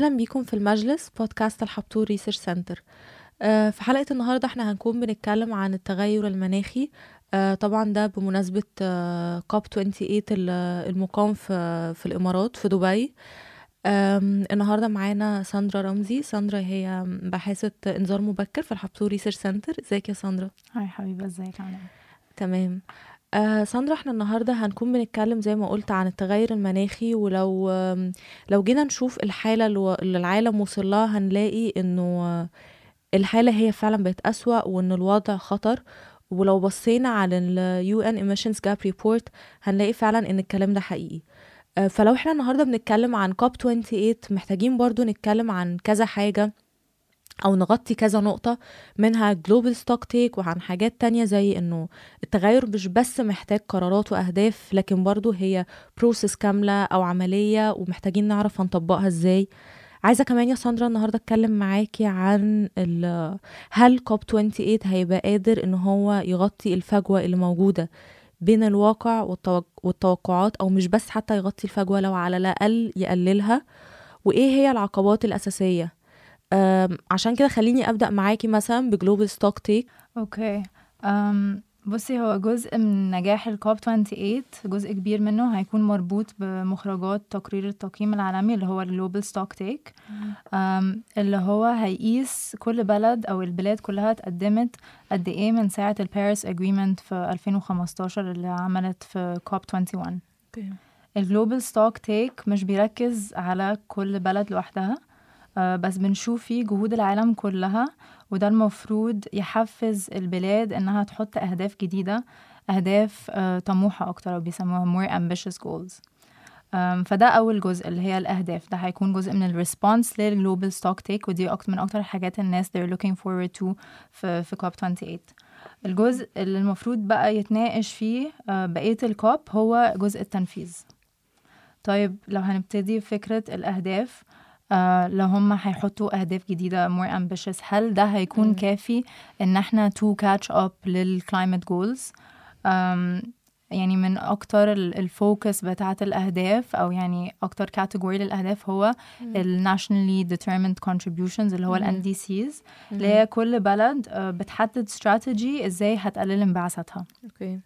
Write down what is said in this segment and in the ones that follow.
أهلا بيكم في المجلس بودكاست الحبطور ريسيرش سنتر آه، في حلقة النهاردة إحنا هنكون بنتكلم عن التغير المناخي. آه، طبعا ده بمناسبة كوب 28 المقام في, في الإمارات في دبي. النهارده معانا ساندرا رمزي. ساندرا هي باحثة إنذار مبكر في الحبطور ريسيرش سنتر إزيك يا ساندرا؟ hi حبيبة إزيك؟ عاملة إيه؟ تمام. آه ساندرا إحنا النهارده هنكون بنتكلم زي ما قلت عن التغير المناخي ولو لو جينا نشوف الحالة الو- اللي العالم وصل لها هنلاقي إنه آه، الحالة هي فعلا بقت أسوأ وان الوضع خطر. ولو بصينا على ال UN Emissions Gap Report هنلاقي فعلا إن الكلام ده حقيقي. آه، فلو إحنا النهارده بنتكلم عن كوب 28 محتاجين برضو نتكلم عن كذا حاجة. أو نغطي كذا نقطة منها global stocktake وعن حاجات تانية زي إنه التغير مش بس محتاج قرارات وأهداف لكن برضو هي process كاملة أو عملية ومحتاجين نعرف هنطبقها إزاي. عايزة كمان يا ساندرا النهاردة أتكلم معاكي عن هل كوب 28 هيبقى قادر إن هو يغطي الفجوة اللي موجودة بين الواقع والتوق- والتوقعات أو مش بس حتى يغطي الفجوة لو على الأقل يقللها؟ وإيه هي العقبات الأساسية؟ أم، عشان كده خليني أبدأ معاكي مثلا ب global stocktake okay. أم بصي هو جزء من نجاح الكوب 28 جزء كبير منه هيكون مربوط بمخرجات تقرير التقييم العالمي اللي هو ال global stocktake اللي هو هيقيس كل بلد أو البلاد كلها اتقدمت قد إيه من ساعة ال Paris Agreement في 2015 اللي عملت في كوب 21 ال global stocktake مش بيركز على كل بلد لوحدها. بس بنشوف فيه جهود العالم كلها وده المفروض يحفز البلاد إنها تحط أهداف جديدة أهداف آه، طموحة أكتر أو بيسموها more ambitious goals. فده أول جزء اللي هي الأهداف. ده هيكون جزء من ال response لل global stocktake ودي أكتر من أكتر الحاجات الناس they're looking forward to في في كوب 28 الجزء اللي المفروض بقى يتناقش فيه آه، بقية الكوب هو جزء التنفيذ. طيب لو هنبتدي بفكرة الأهداف آه لو هم هيحطوا أهداف جديدة more ambitious. هل ده هيكون مم. كافي إن إحنا to catch up goals um, يعني من أكتر ال- ال focus بتاعة الأهداف أو يعني أكتر category للأهداف هو ال nationally determined contributions اللي هو مم. ال NDCs اللي هي كل بلد آه، بتحدد استراتيجي إزاي هتقلل انبعاثاتها. okay. آه،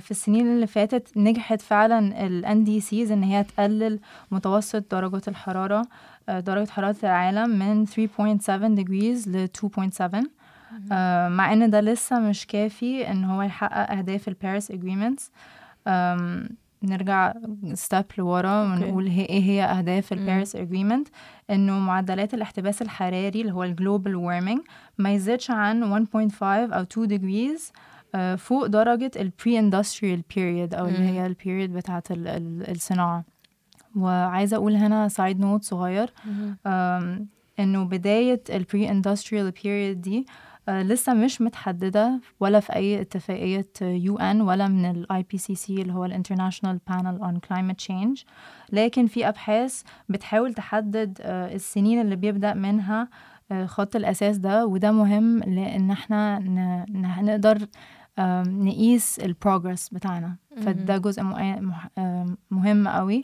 في السنين اللي فاتت نجحت فعلا ال NDCs إن هي تقلل متوسط درجة الحرارة آه، درجة حرارة العالم من 3.7 degrees ل 2.7 آه، مع إن ده لسه مش كافي إن هو يحقق أهداف ال Paris Agreements نرجع step لورا. ونقول هي إيه هي أهداف. ال Paris Agreement إنه معدلات الاحتباس الحراري اللي هو ال global warming ما يزيدش عن 1.5 أو 2 degrees آه، فوق درجة ال pre-industrial period أو اللي. هي ال period بتاعة ال- ال- الصناعة. وعايزة أقول هنا side note صغير إنه بداية ال pre-industrial period دي آه، لسه مش متحددة ولا في أي اتفاقية UN ولا من ال IPCC اللي هو ال International Panel on Climate Change. لكن في أبحاث بتحاول تحدد آه، السنين اللي بيبدأ منها آه، خط الأساس ده وده مهم لأن إحنا نقدر نقيس البروجرس بتاعنا. فده جزء مهم قوي.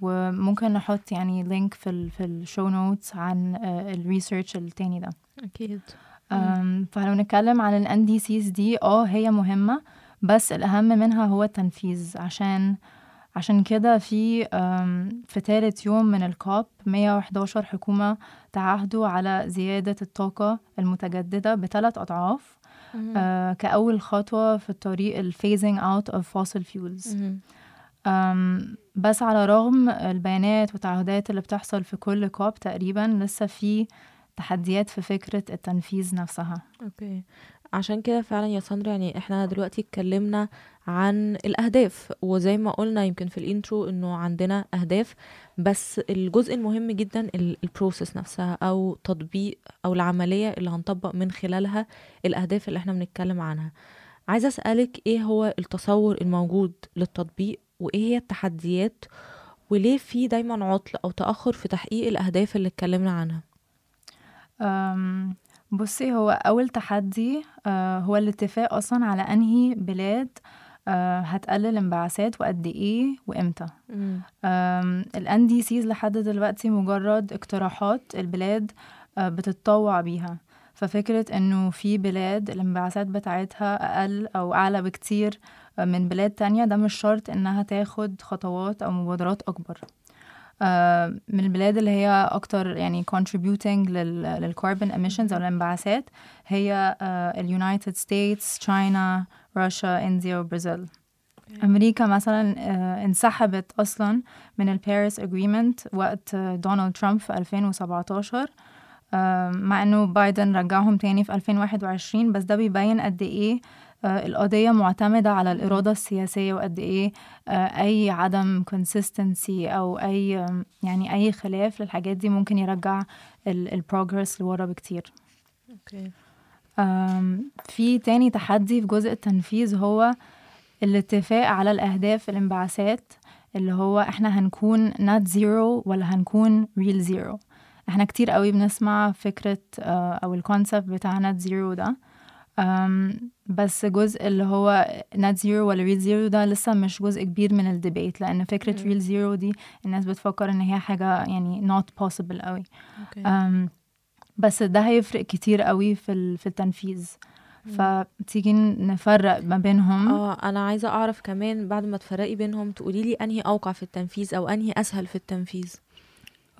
وممكن نحط يعني link في ال في ال show notes عن ال research التاني ده. أكيد. فلو نتكلم عن ال NDCs دي آه هي مهمة بس الأهم منها هو التنفيذ عشان عشان كده في في ثالث يوم من ال COP 111 حكومة تعهدوا على زيادة الطاقة المتجددة بثلاث أضعاف آه، كأول خطوة في الطريق ال phasing out of fossil fuels. مهم. أم، بس على رغم البيانات والتعهدات اللي بتحصل في كل COP تقريبا لسه في تحديات في فكرة التنفيذ نفسها. okay. عشان كده فعلا يا ساندرا يعني إحنا دلوقتي اتكلمنا عن الأهداف. وزي ما قلنا يمكن في ال intro إنه عندنا أهداف بس الجزء المهم جدا ال process نفسها أو تطبيق أو العملية اللي هنطبق من خلالها الأهداف اللي إحنا بنتكلم عنها. عايزة أسألك إيه هو التصور الموجود للتطبيق وإيه هي التحديات وليه في دايما عطل أو تأخر في تحقيق الأهداف اللي اتكلمنا عنها؟ بصي هو أول تحدي آه، هو الاتفاق أصلا على أنهي بلاد هتقلل انبعاثات وقد إيه وإمتى. مم. ال NDCs لحد دلوقتي مجرد اقتراحات البلاد آه، بتتطوع بيها. ففكرة إنه في بلاد الانبعاثات بتاعتها أقل أو أعلى بكتير آه، من بلاد تانية ده مش شرط إنها تاخد خطوات أو مبادرات أكبر. آه، من البلاد اللي هي أكتر يعني contributing لل لل carbon emissions أو الانبعاثات هي ال United States China روسيا India وبرازيل أمريكا مثلا آه، انسحبت أصلا من ال Paris Agreement وقت آه، دونالد ترامب في 2017 آه، مع إنه بايدن رجعهم تاني في 2021 بس ده بيبين قد إيه آه، القضية معتمدة على الإرادة السياسية وقد إيه آه، أي عدم consistency أو أي يعني أي خلاف للحاجات دي ممكن يرجع ال progress لورا بكتير. في تاني تحدي في جزء التنفيذ هو الاتفاق على الأهداف الانبعاثات اللي هو إحنا هنكون net zero ولا هنكون real zero. إحنا كتير قوي بنسمع فكرة آه، أو الكونسبت بتاع net zero ده. بس جزء اللي هو net zero ولا real zero ده لسه مش جزء كبير من الديبيت فكرة مم. real zero دي الناس بتفكر إن هي حاجة يعني not possible قوي. بس ده هيفرق كتير قوي في ال- في التنفيذ. فتيجي نفرق ما بينهم؟ آه أنا عايزة أعرف كمان بعد ما تفرقي بينهم تقولي لي أنهي أوقع في التنفيذ أو أنهي أسهل في التنفيذ.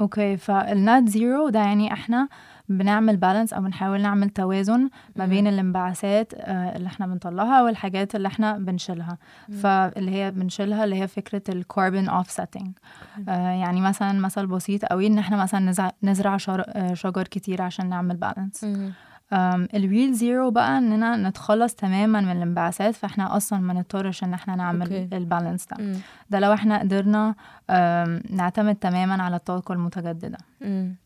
okay فال net zero ده يعني إحنا بنعمل balance أو بنحاول نعمل توازن ما بين الانبعاثات آه، اللي إحنا بنطلعها والحاجات اللي إحنا بنشيلها فاللي هي بنشيلها اللي هي فكرة ال carbon offsetting يعني مثلا مثل بسيط قوي إن إحنا مثلا نزرع آه، شجر كتير عشان نعمل balance. ال real zero بقى إننا نتخلص تماما من الانبعاثات فاحنا أصلا ما نضطرش إن إحنا نعمل okay. ال balance ده مم. ده لو إحنا قدرنا نعتمد تماما على الطاقة المتجددة مم.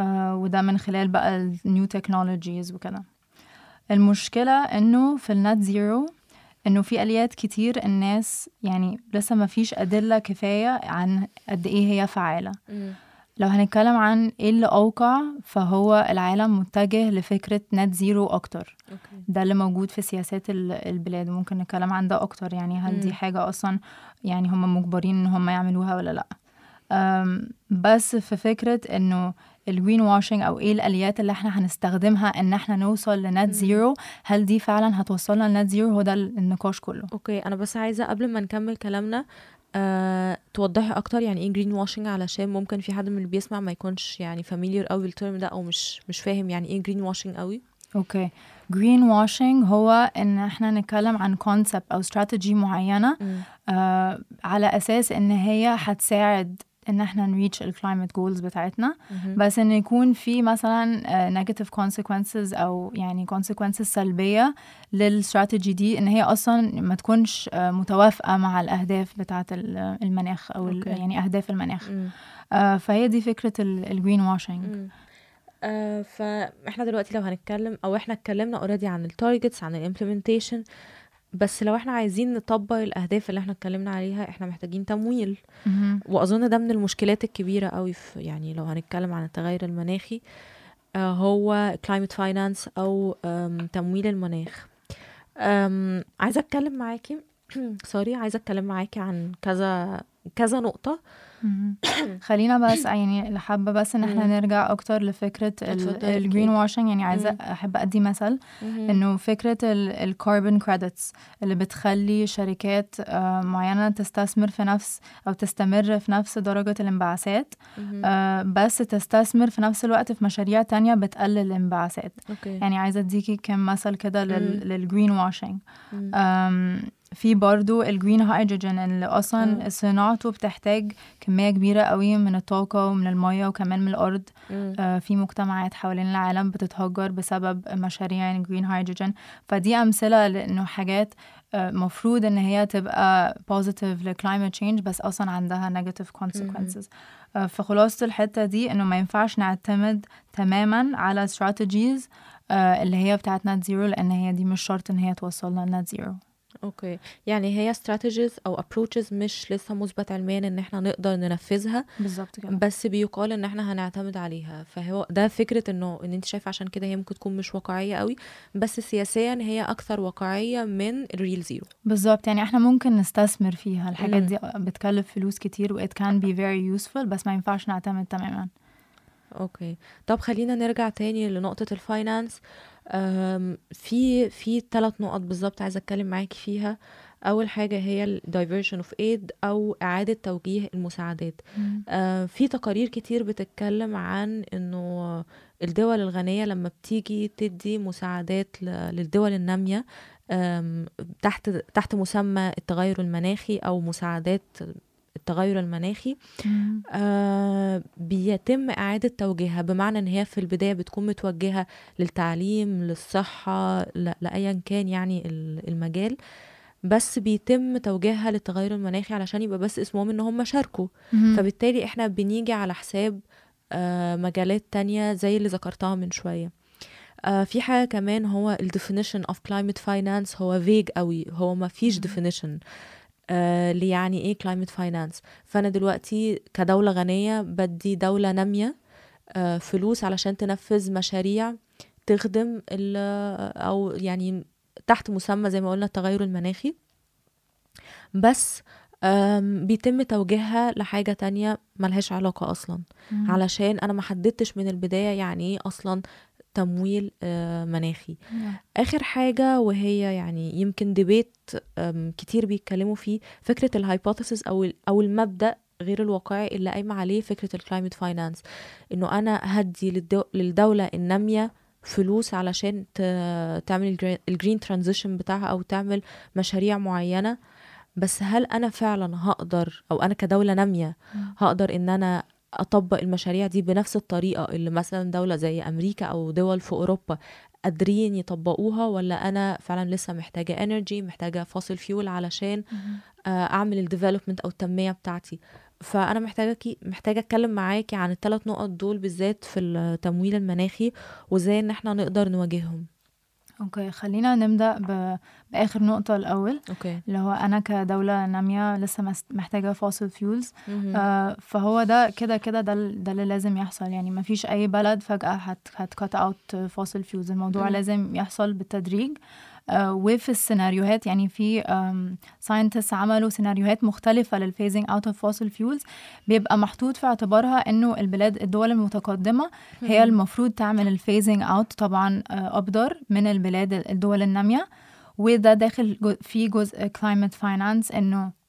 آه، وده من خلال بقى ال new technologies وكده. المشكلة إنه في ال net zero إنه في آليات كتير الناس يعني لسه ما فيش أدلة كفاية عن قد إيه هي فعالة. مم. لو هنتكلم عن إيه اللي أوقع فهو العالم متجه لفكرة net zero أكتر. okay. ده اللي موجود في سياسات ال- البلاد. ممكن نتكلم عن ده أكتر يعني هل دي مم. حاجة أصلا يعني هم مجبرين إن هم يعملوها ولا لأ. بس في فكرة إنه ال greenwashing أو إيه الآليات اللي إحنا هنستخدمها إن إحنا نوصل ل net. zero هل دي فعلا هتوصلنا ل net zero؟ هو ده النقاش كله. okay أنا بس عايزة قبل ما نكمل كلامنا آه، توضحي أكتر يعني إيه greenwashing علشان ممكن في حد من اللي بيسمع ما يكونش يعني familiar قوي بال term ده أو مش مش فاهم يعني إيه greenwashing قوي okay. greenwashing هو إن إحنا نتكلم عن concept أو استراتيجي معينة مم. آه على أساس إن هي هتساعد إن إحنا ن reach ال climate goals بتاعتنا. بس إن يكون في مثلا آه، negative consequences أو يعني consequences سلبية للاستراتيجي دي إن هي أصلا ما تكونش آه، متوافقة مع الأهداف بتاعه ال- المناخ أو okay. يعني أهداف المناخ. آه، فهي دي فكرة ال greenwashing. آه فإحنا دلوقتي لو هنتكلم أو إحنا اتكلمنا already عن ال targets عن ال implementation بس لو إحنا عايزين نطبق الأهداف اللي إحنا اتكلمنا عليها إحنا محتاجين تمويل. وأظن ده من المشكلات الكبيرة قوي في يعني لو هنتكلم عن التغير المناخي آه هو climate finance أو تمويل المناخ. عايزة أتكلم معاكي sorry عايزة أتكلم معاكي عن كذا كذا نقطة خلينا بس يعني حابة بس إن إحنا. نرجع أكتر لفكرة اتفضلي ال green. washing يعني عايزة مم. أحب أدي مثل مهم. إنه فكرة ال carbon credits اللي بتخلي شركات آه، معينة تستثمر في نفس أو تستمر في نفس درجة الانبعاثات. آه، بس تستثمر في نفس الوقت في مشاريع تانية بتقلل الانبعاثات يعني عايزة أديكي كم مثل كده لل green washing في برضو ال green hydrogen اللي أصلا. صناعته بتحتاج كمية كبيرة قوي من الطاقة ومن المية وكمان من الأرض. مم. آه، في مجتمعات حوالين العالم بتتهجر بسبب مشاريع ال green hydrogen فدي أمثلة لأنه حاجات آه، مفروض إن هي تبقى positive لclimate change بس أصلا عندها negative consequences. آه، فخلاصة الحتة دي إنه ما ينفعش نعتمد تماما على strategies آه، اللي هي بتاعت net zero لأن هي دي مش شرط إن هي توصلنا net zero. okay. يعني هي strategies أو approaches مش لسه مثبت علميا إن إحنا نقدر ننفذها بالظبط كده. بس بيقال إن إحنا هنعتمد عليها. فهو ده فكرة إنه إن أنت شايف عشان كده هي ممكن تكون مش واقعية قوي بس سياسيا هي أكثر واقعية من ال real zero بالظبط. يعني إحنا ممكن نستثمر فيها. الحاجات. دي بتكلف فلوس كتير و it can be very useful بس ما ينفعش نعتمد تماما. okay. طب خلينا نرجع تاني لنقطة ال finance في في ثلاث نقط بالظبط عايزة أتكلم معاكي فيها. أول حاجة هي ال diversion of aid أو إعادة توجيه المساعدات. آه، في تقارير كتير بتتكلم عن إنه الدول الغنية لما بتيجي تدي مساعدات للدول النامية آم، تحت تحت مسمى التغير المناخي أو مساعدات التغير المناخي. آه بيتم إعادة توجيهها بمعنى إن هي في البداية بتكون متوجهة للتعليم للصحة لأيا كان يعني ال- المجال بس بيتم توجيهها للتغير المناخي علشان يبقى بس اسمهم إن هم شاركوا. فبالتالي إحنا بنيجي على حساب آه مجالات تانية زي اللي ذكرتها من شوية آه في حاجة كمان هو ال definition of climate finance هو vague قوي هو ما فيش definition اللي يعني إيه climate finance. فأنا دلوقتي كدولة غنية بدي دولة نامية آه فلوس علشان تنفذ مشاريع تخدم أو يعني تحت مسمى زي ما قلنا التغير المناخي. بس بيتم توجيهها لحاجة تانية ملهاش علاقة أصلا. مم. علشان أنا ما حددتش من البداية يعني إيه أصلا تمويل آه، مناخي Yeah. آخر حاجة وهي يعني يمكن ديبيت كتير بيتكلموا فيه فكرة ال hypothesis أو أو المبدأ غير الواقعي اللي قايمة عليه فكرة ال climate finance إنه أنا هدي للدو للدولة النامية فلوس علشان ت- تعمل ال green transition بتاعها أو تعمل مشاريع معينة بس هل أنا فعلا هقدر أو أنا كدولة نامية. هقدر إن أنا أطبق المشاريع دي بنفس الطريقة اللي مثلا دولة زي أمريكا أو دول في أوروبا قادرين يطبقوها ولا أنا فعلا لسه محتاجة energy محتاجة fossil fuel علشان. آه، أعمل ال development أو التنمية بتاعتي فأنا محتاجه محتاجة أتكلم معاكي عن الثلاث نقط دول بالذات في التمويل المناخي وإزاي إن إحنا نقدر نواجههم okay خلينا نبدأ ب... بآخر نقطة الأول. okay. اللي هو أنا كدولة نامية لسه محتاجة fossil fuels. آه فهو ده كده كده ده, ده اللي لازم يحصل. يعني ما فيش أي بلد فجأة هت هت cut out fossil fuels الموضوع مم. لازم يحصل بالتدريج. وفي السيناريوهات يعني في scientists عملوا سيناريوهات مختلفة لل phasing out of fossil fuels بيبقى محطوط في اعتبارها إنه البلاد الدول المتقدمة هي. المفروض تعمل ال phasing out طبعا آه، أبدر من البلاد الدول النامية وده داخل في جزء climate finance إنه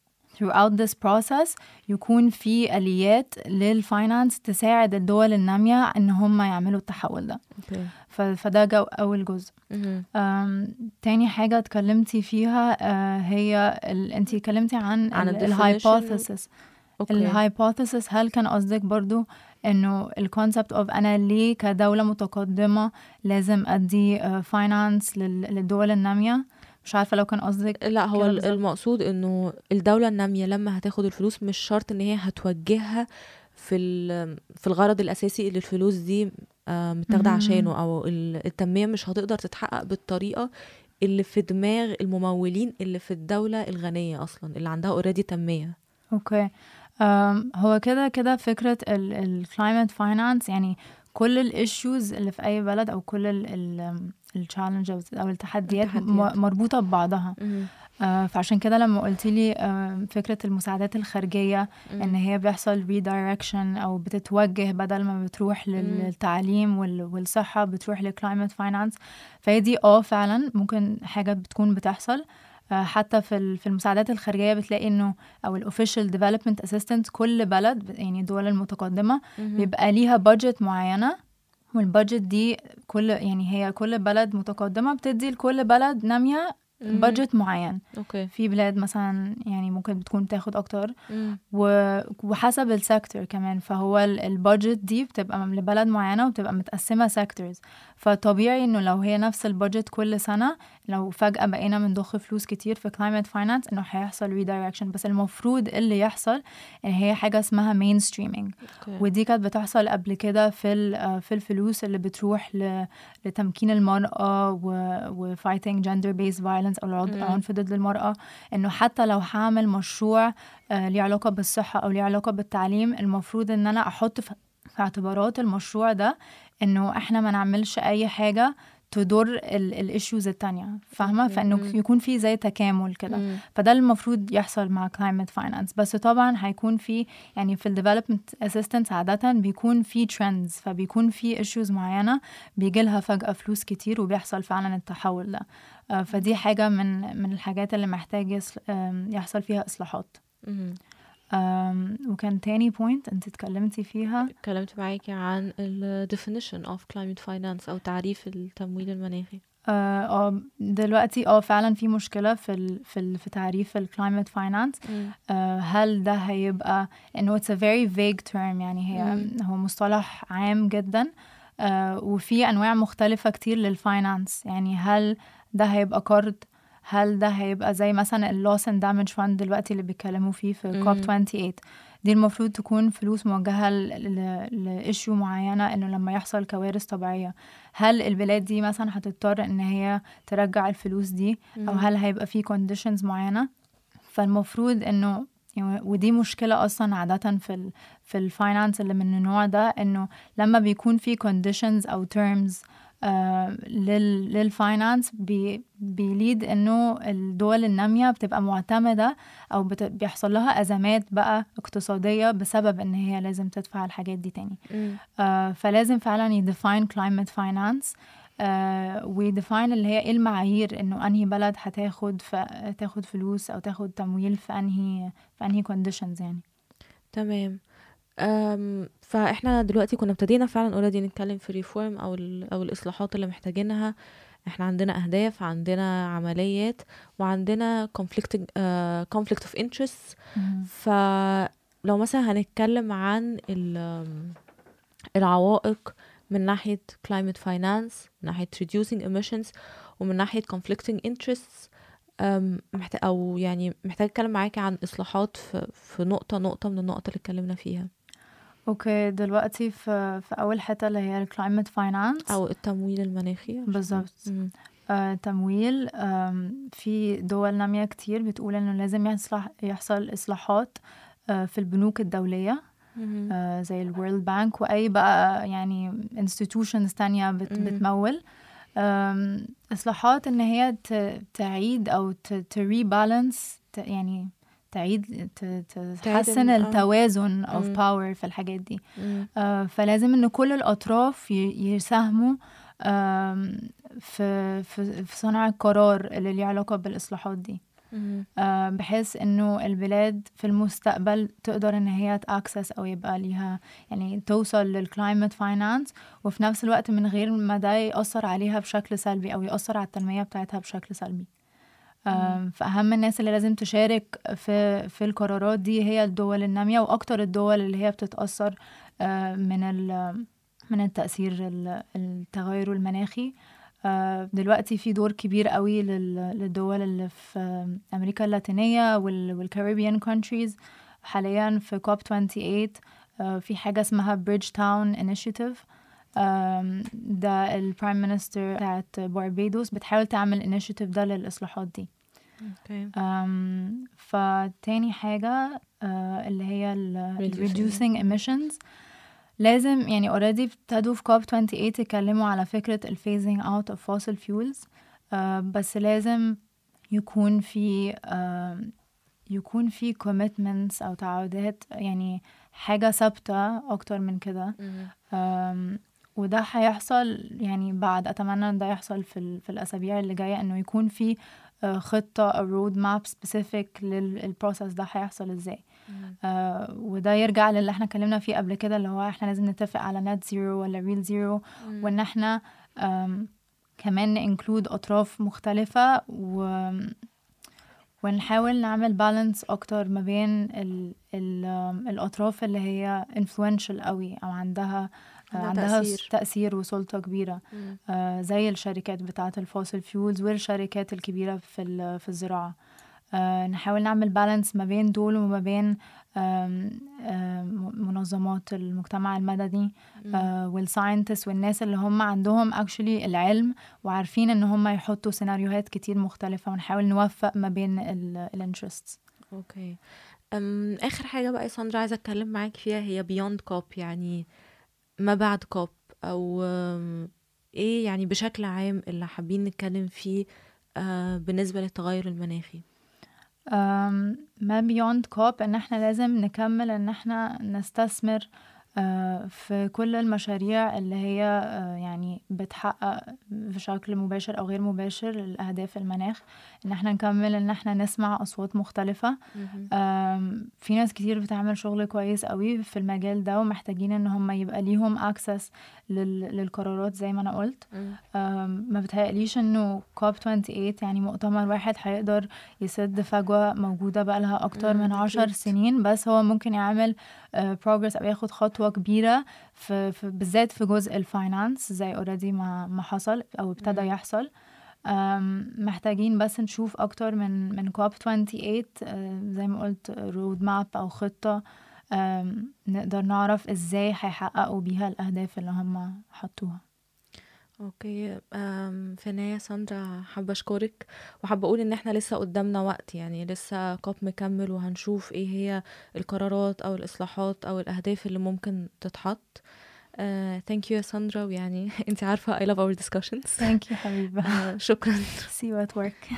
throughout this process يكون في آليات لل finance تساعد الدول النامية إن هم يعملوا التحول ده. ف- فده جو أول جزء. مهم. أم، تاني حاجة اتكلمتي فيها آه، هي ال... انتي اتكلمتي عن, عن ال- ال ال hypothesis ال hypothesis هل كان قصدك برضو إنه ال concept of أنا ليه كدولة متقدمة لازم أدي finance للدول النامية؟ مش عارفة لو كان قصدك لا هو ال-. المقصود إنه الدولة النامية لما هتاخد الفلوس مش شرط إن هي هتوجهها في ال- في الغرض الأساسي اللي الفلوس دي آه، متاخدة مهم. عشانه أو ال- التنمية مش هتقدر تتحقق بالطريقة اللي في دماغ الممولين اللي في الدولة الغنية أصلا اللي عندها already تنمية okay هو كده كده فكرة ال climate finance يعني كل ال issues اللي في أي بلد أو كل ال challenges أو التحديات م- التحديات. مربوطة ببعضها. آه، فعشان كده لما قلت لي آه، فكرة المساعدات الخارجية إن هي بيحصل redirection أو بتتوجه بدل ما بتروح مم. للتعليم وال- والصحة بتروح لل climate finance فهي دي آه فعلا ممكن حاجة بتكون بتحصل. آه، حتى في في المساعدات الخارجية بتلاقي إنه أو ال official development assistance كل بلد يعني الدول المتقدمة بيبقى ليها budget معينة وال budget دي كل يعني هي كل بلد متقدمة بتدي لكل بلد نامية budget معين. okay. في بلاد مثلا يعني ممكن بتكون بتاخد أكتر. مم. و- وحسب ال sector كمان فهو ال budget دي بتبقى لبلد معينة وبتبقى متقسمة sectors فطبيعي إنه لو هي نفس البادجت كل سنة لو فجأة بقينا بنضخ فلوس كتير في climate finance إنه هيحصل redirection. بس المفروض اللي يحصل إن هي حاجة اسمها mainstreaming. ودي كانت بتحصل قبل كده في ال- في الفلوس اللي بتروح لتمكين المرأة و fighting gender based violence أو العنف- ضد المرأة. إنه حتى لو هعمل مشروع آه، ليه علاقة بالصحة أو ليه علاقة بالتعليم المفروض إن أنا أحط في في اعتبارات المشروع ده إنه إحنا ما نعملش أي حاجة تضر الايشوز التانية فاهمة مم. يكون في زي تكامل كده. فده المفروض يحصل مع climate finance بس طبعا هيكون في يعني في ال development assistance عادة بيكون في trends فبيكون في issues معينة بيجي لها فجأة فلوس كتير وبيحصل فعلا التحول ده آه، فدي حاجة من من الحاجات اللي محتاج يحصل فيها. آم، وكان تاني point انت اتكلمتي فيها. اتكلمت معاكي عن ال definition of climate finance أو تعريف التمويل المناخي. آه آه، دلوقتي آه فعلا في مشكلة في ال في ال في تعريف ال climate finance. آه، هل ده هيبقى انه it's a very vague term يعني هي مم. هو مصطلح عام جدا. آه، وفي أنواع مختلفة كتير للفاينانس يعني هل ده هيبقى قرض هل ده هيبقى زي مثلا ال loss and damage fund دلوقتي اللي بيتكلموا فيه في. كوب 28 دي المفروض تكون فلوس موجهة ل issue معينة إنه لما يحصل كوارث طبيعية. هل البلاد دي مثلا هتضطر إن هي ترجع الفلوس دي؟ أو هل هيبقى في conditions معينة؟ فالمفروض إنه يعني ودي مشكلة أصلا عادة في ال في ال finance اللي من النوع ده إنه لما بيكون في terms آه لل لل finance بي بي lead إنه الدول النامية بتبقى معتمدة أو بت بيحصل لها أزمات بقى اقتصادية بسبب إن هي لازم تدفع الحاجات دي تاني. آه فلازم فعلا ي define climate finance. آه وي define اللي هي إيه المعايير إنه أنهي بلد هتاخد ف... تاخد فلوس أو تاخد تمويل في أنهي في أنهي conditions يعني. تمام. أم فإحنا دلوقتي كنا ابتدينا فعلا already نتكلم في reform أو ال أو الإصلاحات اللي محتاجينها. إحنا عندنا أهداف عندنا عمليات وعندنا conflict uh, conflict of فلو مثلا هنتكلم عن ال- العوائق من ناحية climate finance من ناحية reducing emissions ومن ناحية conflicting interests محتاج أو يعني محتاج أتكلم معاكي عن إصلاحات في, في نقطة نقطة من النقط اللي اتكلمنا فيها. أوكي دلوقتي في في أول حتة اللي هي climate finance أو التمويل المناخي بالظبط. آه تمويل في دول نامية كتير بتقول إنه لازم يصلح يحصل إصلاحات آه في البنوك الدولية. آه، زي ال World Bank وأي بقى يعني institutions تانية بت. بتمول إصلاحات إن هي ت- تعيد أو ت rebalance يعني تعيد تحسن آه. التوازن مم. power في الحاجات دي. آه، فلازم إن كل الأطراف يساهموا في في صنع القرار اللي ليه علاقة بالإصلاحات دي. آه، بحيث إنه البلاد في المستقبل تقدر إن هي ت access أو يبقى ليها يعني توصل لل climate finance وفي نفس الوقت من غير ما ده يأثر عليها بشكل سلبي أو يأثر على التنمية بتاعتها بشكل سلبي فأهم الناس اللي لازم تشارك في في القرارات دي هي الدول النامية وأكتر الدول اللي هي بتتأثر من من التأثير ال- التغير المناخي. دلوقتي في دور كبير قوي لل- للدول اللي في أمريكا اللاتينية وال Caribbean countries حاليا في COP 28 آه، في حاجة اسمها Bridgetown Initiative ده ال prime minister بتاعت باربيدوس بتحاول تعمل initiative ده للإصلاحات دي. okay. فتاني حاجة آه، اللي هي ال Reducing. emissions. لازم يعني already ابتدوا في COP 28 يتكلموا على فكرة ال phasing out of fossil fuels. آه، بس لازم يكون في يكون في commitments أو تعهدات يعني حاجة ثابتة أكتر من كده. وده هيحصل يعني بعد أتمنى إن ده يحصل في ال- في الأسابيع اللي جاية إنه يكون في آه، خطة أو road map specific لل process ده هيحصل إزاي مم. آه، وده يرجع للي إحنا اتكلمنا فيه قبل كده اللي هو إحنا لازم نتفق على net zero ولا real zero. وإن إحنا كمان include أطراف مختلفة و ونحاول نعمل balance أكتر ما بين ال ال الأطراف اللي هي influential قوي أو عندها آه، عندها تأثير. تأثير, وسلطة كبيرة. مم. آه، زي الشركات بتاعة ال fossil fuels والشركات الكبيرة في ال- في الزراعة. آه، نحاول نعمل balance ما بين دول وما بين منظمات المجتمع المدني آه، وال scientists والناس اللي هم عندهم actually العلم وعارفين إن هم يحطوا سيناريوهات كتير مختلفة ونحاول نوفق ما بين ال interests okay آخر حاجة بقى يا ساندرا عايزة أتكلم معاك فيها هي beyond COP يعني ما بعد COP أو إيه يعني بشكل عام اللي حابين نتكلم فيه آه بالنسبة للتغير المناخي؟ ما beyond COP إن إحنا لازم نكمل إن إحنا نستثمر في كل المشاريع اللي هي آه، يعني بتحقق بشكل مباشر أو غير مباشر الاهداف المناخ إن إحنا نكمل إن إحنا نسمع أصوات مختلفة. آم، في ناس كتير بتعمل شغل كويس قوي في المجال ده ومحتاجين إن هم يبقى ليهم access للقرارات زي ما أنا قلت. ما بتهيأليش إنه COP 28 يعني مؤتمر واحد هيقدر يسد فجوة موجودة بقالها أكتر مم، من عشر. سنين بس هو ممكن يعمل progress أو ياخد خطوة كبيرة في, في بالذات في جزء ال finance زي already ما ما حصل أو ابتدى. يحصل محتاجين بس نشوف أكتر من من COP 28 أه، زي ما قلت road map أو خطة أم، نقدر نعرف إزاي هيحققوا بيها الأهداف اللي هم حطوها okay أم في النهايه ساندرا حابة أشكرك. وحابة أقول إن إحنا لسه قدامنا وقت يعني لسه COP مكمل وهنشوف إيه هي القرارات أو الإصلاحات أو الأهداف اللي ممكن تتحط. thank you يا ساندرا ويعني انت عارفة I love our discussions. You حبيبة. آه، شكرا. See you at work.